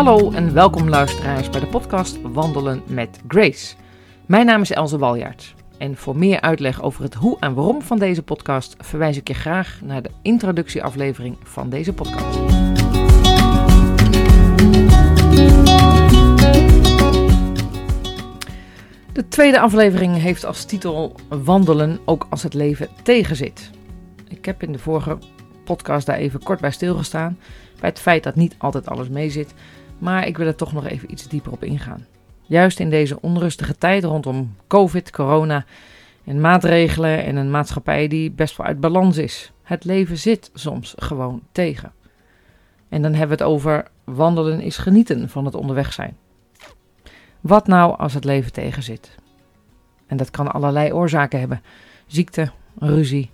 Hallo en welkom luisteraars bij de podcast Wandelen met Grace. Mijn naam is Elze Waljaert. En voor meer uitleg over het hoe en waarom van deze podcast verwijs ik je graag naar de introductieaflevering van deze podcast. De tweede aflevering heeft als titel Wandelen ook als het leven tegenzit. Ik heb in de vorige podcast daar even kort bij stilgestaan. Bij het feit dat niet altijd alles meezit. Maar ik wil er toch nog even iets dieper op ingaan. Juist in deze onrustige tijd rondom COVID, corona en maatregelen en een maatschappij die best wel uit balans is. Het leven zit soms gewoon tegen. En dan hebben we het over wandelen is genieten van het onderweg zijn. Wat nou als het leven tegen zit? En dat kan allerlei oorzaken hebben: ziekte, ruzie,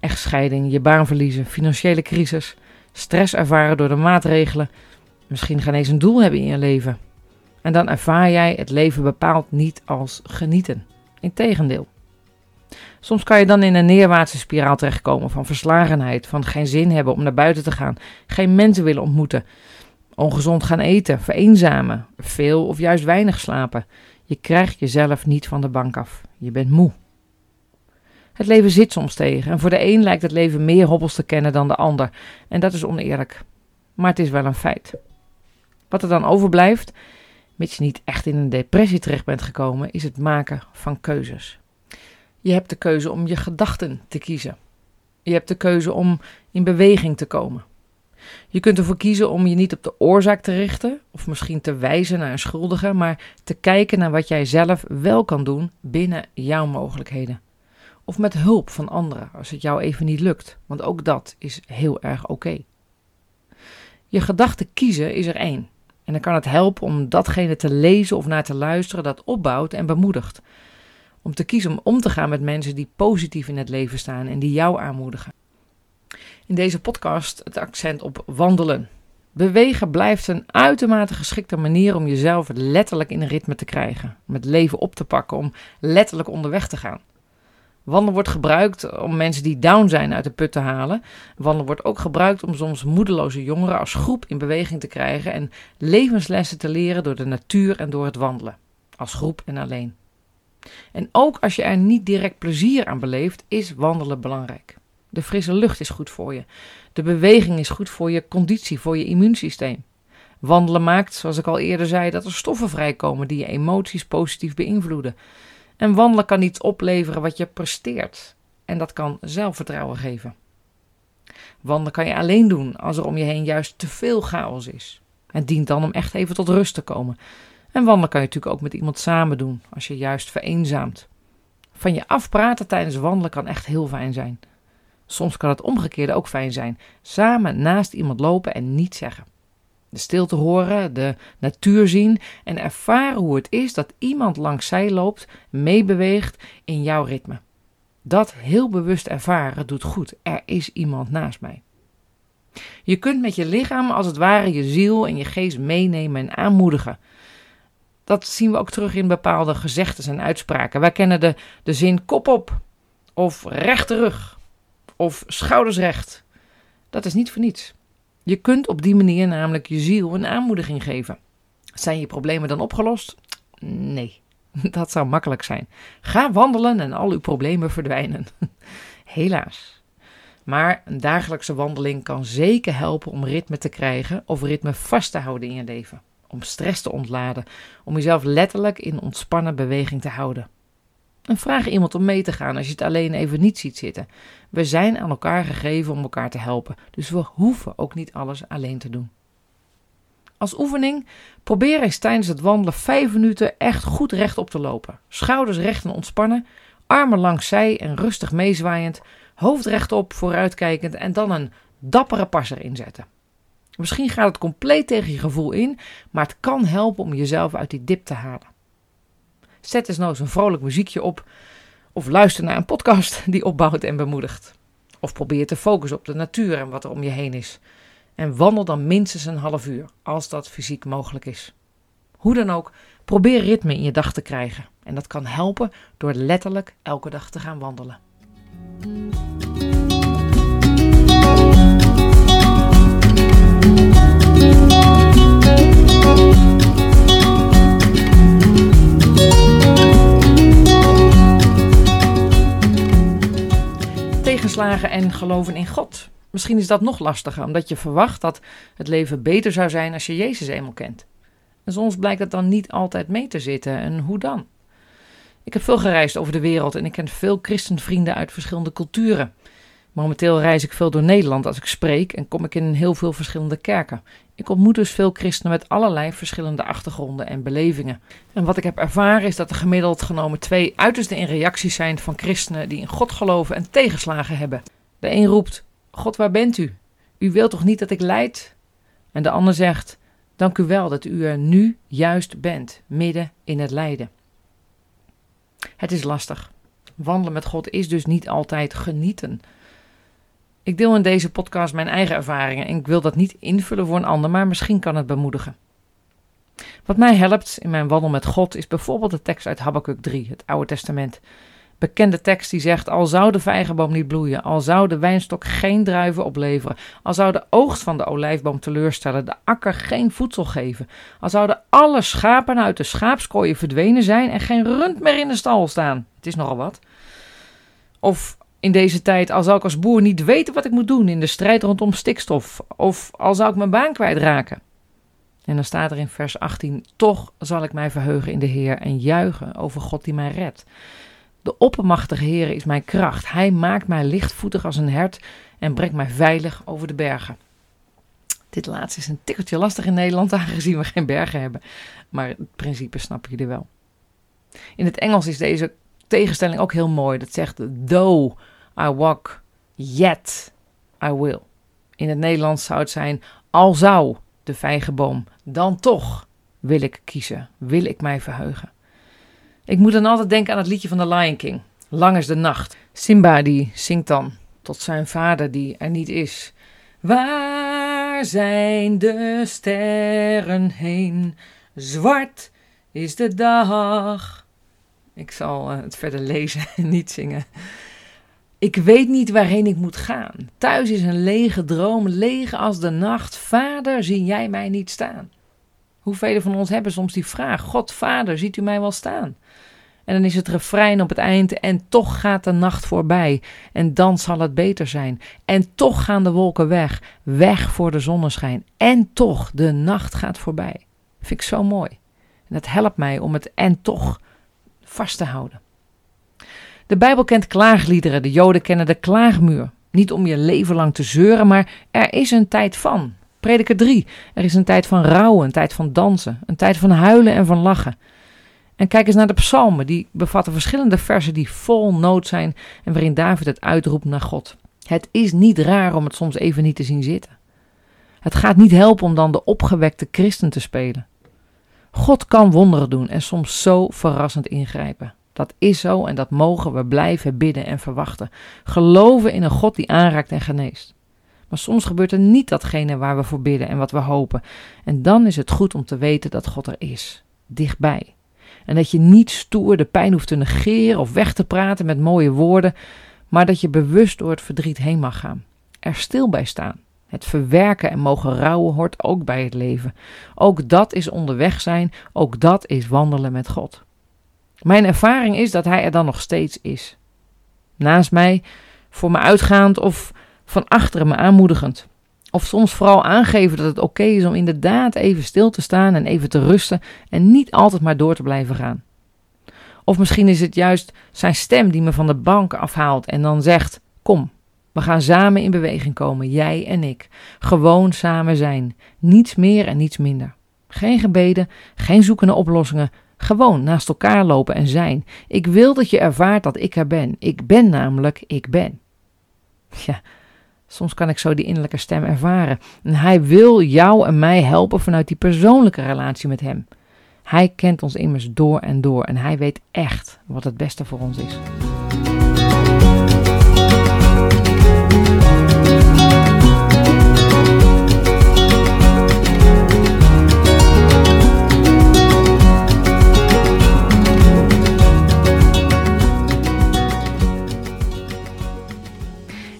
echtscheiding, je baan verliezen, financiële crisis, stress ervaren door de maatregelen, misschien geen eens een doel hebben in je leven. En dan ervaar jij het leven bepaald niet als genieten. Integendeel. Soms kan je dan in een neerwaartse spiraal terechtkomen van verslagenheid, van geen zin hebben om naar buiten te gaan, geen mensen willen ontmoeten, ongezond gaan eten, vereenzamen, veel of juist weinig slapen. Je krijgt jezelf niet van de bank af. Je bent moe. Het leven zit soms tegen en voor de een lijkt het leven meer hobbels te kennen dan de ander. En dat is oneerlijk. Maar het is wel een feit. Wat er dan overblijft, mits je niet echt in een depressie terecht bent gekomen, is het maken van keuzes. Je hebt de keuze om je gedachten te kiezen. Je hebt de keuze om in beweging te komen. Je kunt ervoor kiezen om je niet op de oorzaak te richten, of misschien te wijzen naar een schuldige, maar te kijken naar wat jij zelf wel kan doen binnen jouw mogelijkheden. Of met hulp van anderen als het jou even niet lukt, want ook dat is heel erg oké. Je gedachten kiezen is er één. En dan kan het helpen om datgene te lezen of naar te luisteren dat opbouwt en bemoedigt. Om te kiezen om om te gaan met mensen die positief in het leven staan en die jou aanmoedigen. In deze podcast het accent op wandelen. Bewegen blijft een uitermate geschikte manier om jezelf letterlijk in een ritme te krijgen. Om het leven op te pakken, om letterlijk onderweg te gaan. Wandelen wordt gebruikt om mensen die down zijn uit de put te halen. Wandelen wordt ook gebruikt om soms moedeloze jongeren als groep in beweging te krijgen en levenslessen te leren door de natuur en door het wandelen. Als groep en alleen. En ook als je er niet direct plezier aan beleeft, is wandelen belangrijk. De frisse lucht is goed voor je. De beweging is goed voor je conditie, voor je immuunsysteem. Wandelen maakt, zoals ik al eerder zei, dat er stoffen vrijkomen die je emoties positief beïnvloeden. En wandelen kan iets opleveren wat je presteert. En dat kan zelfvertrouwen geven. Wandelen kan je alleen doen als er om je heen juist te veel chaos is. Het dient dan om echt even tot rust te komen. En wandelen kan je natuurlijk ook met iemand samen doen als je juist vereenzaamt. Van je afpraten tijdens wandelen kan echt heel fijn zijn. Soms kan het omgekeerde ook fijn zijn. Samen naast iemand lopen en niet zeggen. De stilte horen, de natuur zien en ervaren hoe het is dat iemand langs zij loopt, meebeweegt in jouw ritme. Dat heel bewust ervaren doet goed. Er is iemand naast mij. Je kunt met je lichaam als het ware je ziel en je geest meenemen en aanmoedigen. Dat zien we ook terug in bepaalde gezegdes en uitspraken. Wij kennen de, de zin kop op, of rechte rug, of schouders recht. Dat is niet voor niets. Je kunt op die manier namelijk je ziel een aanmoediging geven. Zijn je problemen dan opgelost? Nee, dat zou makkelijk zijn. Ga wandelen en al uw problemen verdwijnen. Helaas. Maar een dagelijkse wandeling kan zeker helpen om ritme te krijgen of ritme vast te houden in je leven. Om stress te ontladen, om jezelf letterlijk in ontspannen beweging te houden. En vraag iemand om mee te gaan als je het alleen even niet ziet zitten. We zijn aan elkaar gegeven om elkaar te helpen, dus we hoeven ook niet alles alleen te doen. Als oefening probeer eens tijdens het wandelen 5 minuten echt goed rechtop te lopen. Schouders recht en ontspannen, armen langs zij en rustig meezwaaiend, hoofd rechtop, vooruitkijkend en dan een dappere passer inzetten. Misschien gaat het compleet tegen je gevoel in, maar het kan helpen om jezelf uit die dip te halen. Zet eens nou eens een vrolijk muziekje op. Of luister naar een podcast die opbouwt en bemoedigt. Of probeer te focussen op de natuur en wat er om je heen is. En wandel dan minstens een half uur, als dat fysiek mogelijk is. Hoe dan ook, probeer ritme in je dag te krijgen. En dat kan helpen door letterlijk elke dag te gaan wandelen. En geloven in God. Misschien is dat nog lastiger, omdat je verwacht dat het leven beter zou zijn als je Jezus eenmaal kent. En soms blijkt het dan niet altijd mee te zitten. En hoe dan? Ik heb veel gereisd over de wereld en ik ken veel christenvrienden uit verschillende culturen. Momenteel reis ik veel door Nederland als ik spreek en kom ik in heel veel verschillende kerken. Ik ontmoet dus veel christenen met allerlei verschillende achtergronden en belevingen. En wat ik heb ervaren is dat er gemiddeld genomen twee uiterste in reacties zijn van christenen die in God geloven en tegenslagen hebben. De een roept: God, waar bent u? U wilt toch niet dat ik lijd? En de ander zegt: Dank u wel dat u er nu juist bent, midden in het lijden. Het is lastig. Wandelen met God is dus niet altijd genieten. Ik deel in deze podcast mijn eigen ervaringen en ik wil dat niet invullen voor een ander, maar misschien kan het bemoedigen. Wat mij helpt in mijn wandel met God is bijvoorbeeld de tekst uit Habakkuk 3, het Oude Testament. Bekende tekst die zegt: Al zou de vijgenboom niet bloeien, al zou de wijnstok geen druiven opleveren, al zou de oogst van de olijfboom teleurstellen, de akker geen voedsel geven, al zouden alle schapen uit de schaapskooien verdwenen zijn en geen rund meer in de stal staan. Het is nogal wat. Of in deze tijd, al zou ik als boer niet weten wat ik moet doen in de strijd rondom stikstof, of al zou ik mijn baan kwijtraken. En dan staat er in vers 18: Toch zal ik mij verheugen in de Heer en juichen over God die mij redt. De oppermachtige Heer is mijn kracht. Hij maakt mij lichtvoetig als een hert en brengt mij veilig over de bergen. Dit laatste is een tikkeltje lastig in Nederland, aangezien we geen bergen hebben. Maar het principe snap je er wel. In het Engels is deze tegenstelling ook heel mooi. Dat zegt: Though I walk, yet I will. In het Nederlands zou het zijn: Al zou de vijgenboom, dan toch wil ik kiezen, wil ik mij verheugen. Ik moet dan altijd denken aan het liedje van The Lion King. Lang is de nacht. Simba die zingt dan tot zijn vader die er niet is. Waar zijn de sterren heen? Zwart is de dag. Ik zal eh, het verder lezen en niet zingen. Ik weet niet waarheen ik moet gaan. Thuis is een lege droom, leeg als de nacht. Vader, zie jij mij niet staan? Hoeveel van ons hebben soms die vraag: God, Vader, ziet u mij wel staan? En dan is het refrein op het eind: En toch gaat de nacht voorbij. En dan zal het beter zijn. En toch gaan de wolken weg. Weg voor de zonneschijn. En toch, de nacht gaat voorbij. Vind ik zo mooi. En dat helpt mij om het en toch vast te houden. De Bijbel kent klaagliederen, de Joden kennen de klaagmuur. Niet om je leven lang te zeuren, maar er is een tijd van. Prediker 3. Er is een tijd van rouwen, een tijd van dansen, een tijd van huilen en van lachen. En kijk eens naar de psalmen, die bevatten verschillende versen die vol nood zijn en waarin David het uitroept naar God. Het is niet raar om het soms even niet te zien zitten. Het gaat niet helpen om dan de opgewekte christen te spelen. God kan wonderen doen en soms zo verrassend ingrijpen. Dat is zo en dat mogen we blijven bidden en verwachten. Geloven in een God die aanraakt en geneest. Maar soms gebeurt er niet datgene waar we voor bidden en wat we hopen. En dan is het goed om te weten dat God er is, dichtbij. En dat je niet stoer de pijn hoeft te negeren of weg te praten met mooie woorden, maar dat je bewust door het verdriet heen mag gaan. Er stil bij staan. Het verwerken en mogen rouwen hoort ook bij het leven. Ook dat is onderweg zijn, ook dat is wandelen met God. Mijn ervaring is dat Hij er dan nog steeds is. Naast mij, voor me uitgaand of van achteren me aanmoedigend. Of soms vooral aangeven dat het oké is om inderdaad even stil te staan en even te rusten en niet altijd maar door te blijven gaan. Of misschien is het juist zijn stem die me van de bank afhaalt en dan zegt: Kom, we gaan samen in beweging komen, jij en ik. Gewoon samen zijn. Niets meer en niets minder. Geen gebeden, geen zoekende oplossingen. Gewoon naast elkaar lopen en zijn. Ik wil dat je ervaart dat ik er ben. Ik ben namelijk, ik ben. Ja, soms kan ik zo die innerlijke stem ervaren. En hij wil jou en mij helpen vanuit die persoonlijke relatie met hem. Hij kent ons immers door en door en hij weet echt wat het beste voor ons is.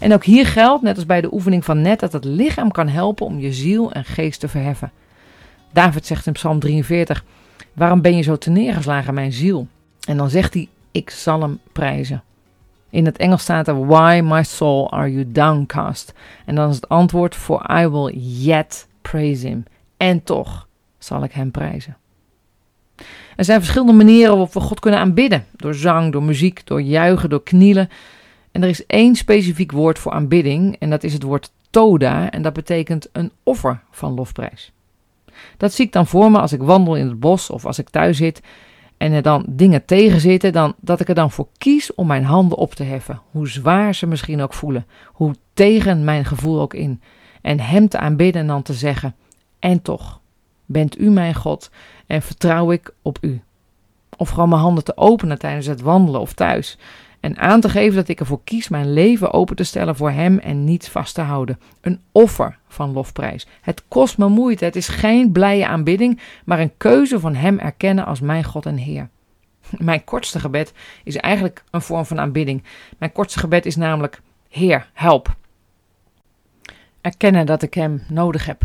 En ook hier geldt, net als bij de oefening van net, dat het lichaam kan helpen om je ziel en geest te verheffen. David zegt in Psalm 43: Waarom ben je zo te neergeslagen, mijn ziel? En dan zegt hij: Ik zal hem prijzen. In het Engels staat er: Why, my soul, are you downcast? En dan is het antwoord: For I will yet praise him. En toch zal ik hem prijzen. Er zijn verschillende manieren waarop we God kunnen aanbidden: door zang, door muziek, door juichen, door knielen. En er is één specifiek woord voor aanbidding, en dat is het woord toda, en dat betekent een offer van lofprijs. Dat zie ik dan voor me als ik wandel in het bos of als ik thuis zit en er dan dingen tegen zitten, dan, dat ik er dan voor kies om mijn handen op te heffen, hoe zwaar ze misschien ook voelen, hoe tegen mijn gevoel ook in, en Hem te aanbidden en dan te zeggen, en toch, bent U mijn God en vertrouw ik op U. Of gewoon mijn handen te openen tijdens het wandelen of thuis. En aan te geven dat ik ervoor kies mijn leven open te stellen voor Hem en niet vast te houden. Een offer van lofprijs. Het kost me moeite. Het is geen blije aanbidding, maar een keuze van Hem erkennen als mijn God en Heer. Mijn kortste gebed is eigenlijk een vorm van aanbidding. Mijn kortste gebed is namelijk: Heer, help. Erkennen dat ik Hem nodig heb.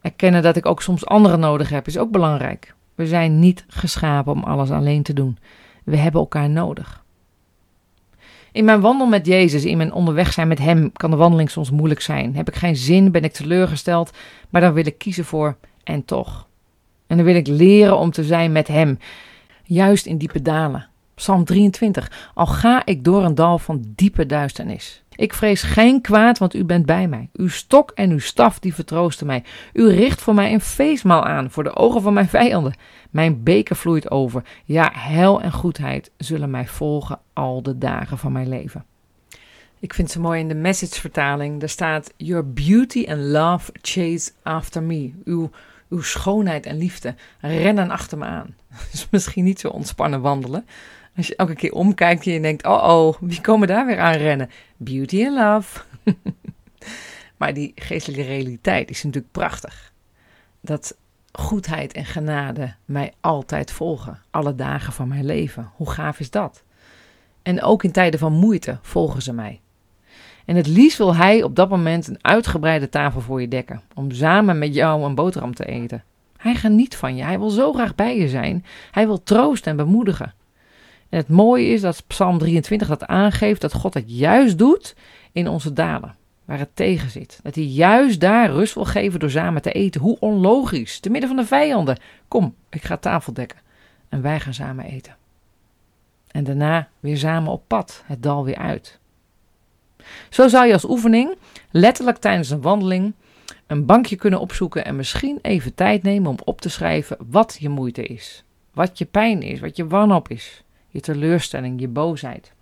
Erkennen dat ik ook soms anderen nodig heb is ook belangrijk. We zijn niet geschapen om alles alleen te doen. We hebben elkaar nodig. In mijn wandel met Jezus, in mijn onderweg zijn met Hem, kan de wandeling soms moeilijk zijn. Heb ik geen zin, ben ik teleurgesteld, maar dan wil ik kiezen voor en toch. En dan wil ik leren om te zijn met Hem, juist in diepe dalen. Psalm 23. Al ga ik door een dal van diepe duisternis. Ik vrees geen kwaad, want u bent bij mij. Uw stok en uw staf die vertroosten mij. U richt voor mij een feestmaal aan voor de ogen van mijn vijanden. Mijn beker vloeit over. Ja, hel en goedheid zullen mij volgen al de dagen van mijn leven. Ik vind ze mooi in de message-vertaling. Daar staat: Your beauty and love chase after me. Uw, uw schoonheid en liefde rennen achter me aan. Is misschien niet zo ontspannen wandelen. Als je elke keer omkijkt en je denkt: Oh, oh, wie komen daar weer aan rennen? Beauty and love. maar die geestelijke realiteit is natuurlijk prachtig. Dat goedheid en genade mij altijd volgen, alle dagen van mijn leven. Hoe gaaf is dat? En ook in tijden van moeite volgen ze mij. En het liefst wil hij op dat moment een uitgebreide tafel voor je dekken, om samen met jou een boterham te eten. Hij geniet van je, hij wil zo graag bij je zijn, hij wil troosten en bemoedigen. En het mooie is dat Psalm 23 dat aangeeft dat God het juist doet in onze dalen, waar het tegen zit. Dat hij juist daar rust wil geven door samen te eten. Hoe onlogisch, te midden van de vijanden. Kom, ik ga tafel dekken en wij gaan samen eten. En daarna weer samen op pad, het dal weer uit. Zo zou je als oefening, letterlijk tijdens een wandeling, een bankje kunnen opzoeken en misschien even tijd nemen om op te schrijven wat je moeite is. Wat je pijn is, wat je wanhoop is je teleurstelling, je boosheid.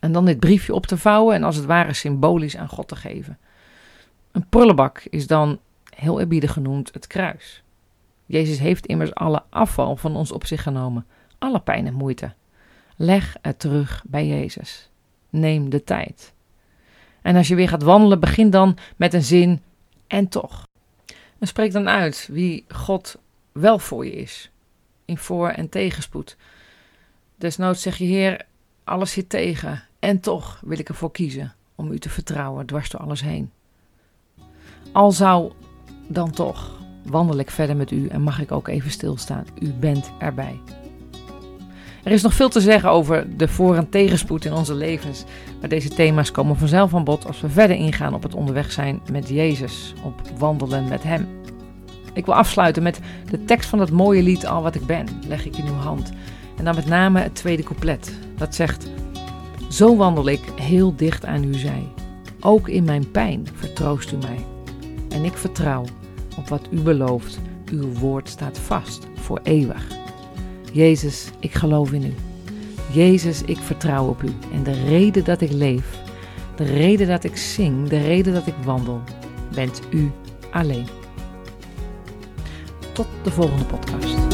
En dan dit briefje op te vouwen en als het ware symbolisch aan God te geven. Een prullenbak is dan, heel eerbiedig genoemd, het kruis. Jezus heeft immers alle afval van ons op zich genomen, alle pijn en moeite. Leg het terug bij Jezus. Neem de tijd. En als je weer gaat wandelen, begin dan met een zin en toch. En spreek dan uit wie God wel voor je is, in voor- en tegenspoed. Desnoods zeg je, Heer, alles zit tegen. En toch wil ik ervoor kiezen om u te vertrouwen dwars door alles heen. Al zou dan toch, wandel ik verder met u en mag ik ook even stilstaan. U bent erbij. Er is nog veel te zeggen over de voor- en tegenspoed in onze levens. Maar deze thema's komen vanzelf aan bod als we verder ingaan op het onderweg zijn met Jezus, op wandelen met Hem. Ik wil afsluiten met de tekst van dat mooie lied Al wat ik ben, leg ik in uw hand. En dan met name het tweede couplet. Dat zegt: Zo wandel ik heel dicht aan uw zij. Ook in mijn pijn vertroost u mij. En ik vertrouw op wat u belooft. Uw woord staat vast voor eeuwig. Jezus, ik geloof in u. Jezus, ik vertrouw op u. En de reden dat ik leef, de reden dat ik zing, de reden dat ik wandel, bent u alleen. Tot de volgende podcast.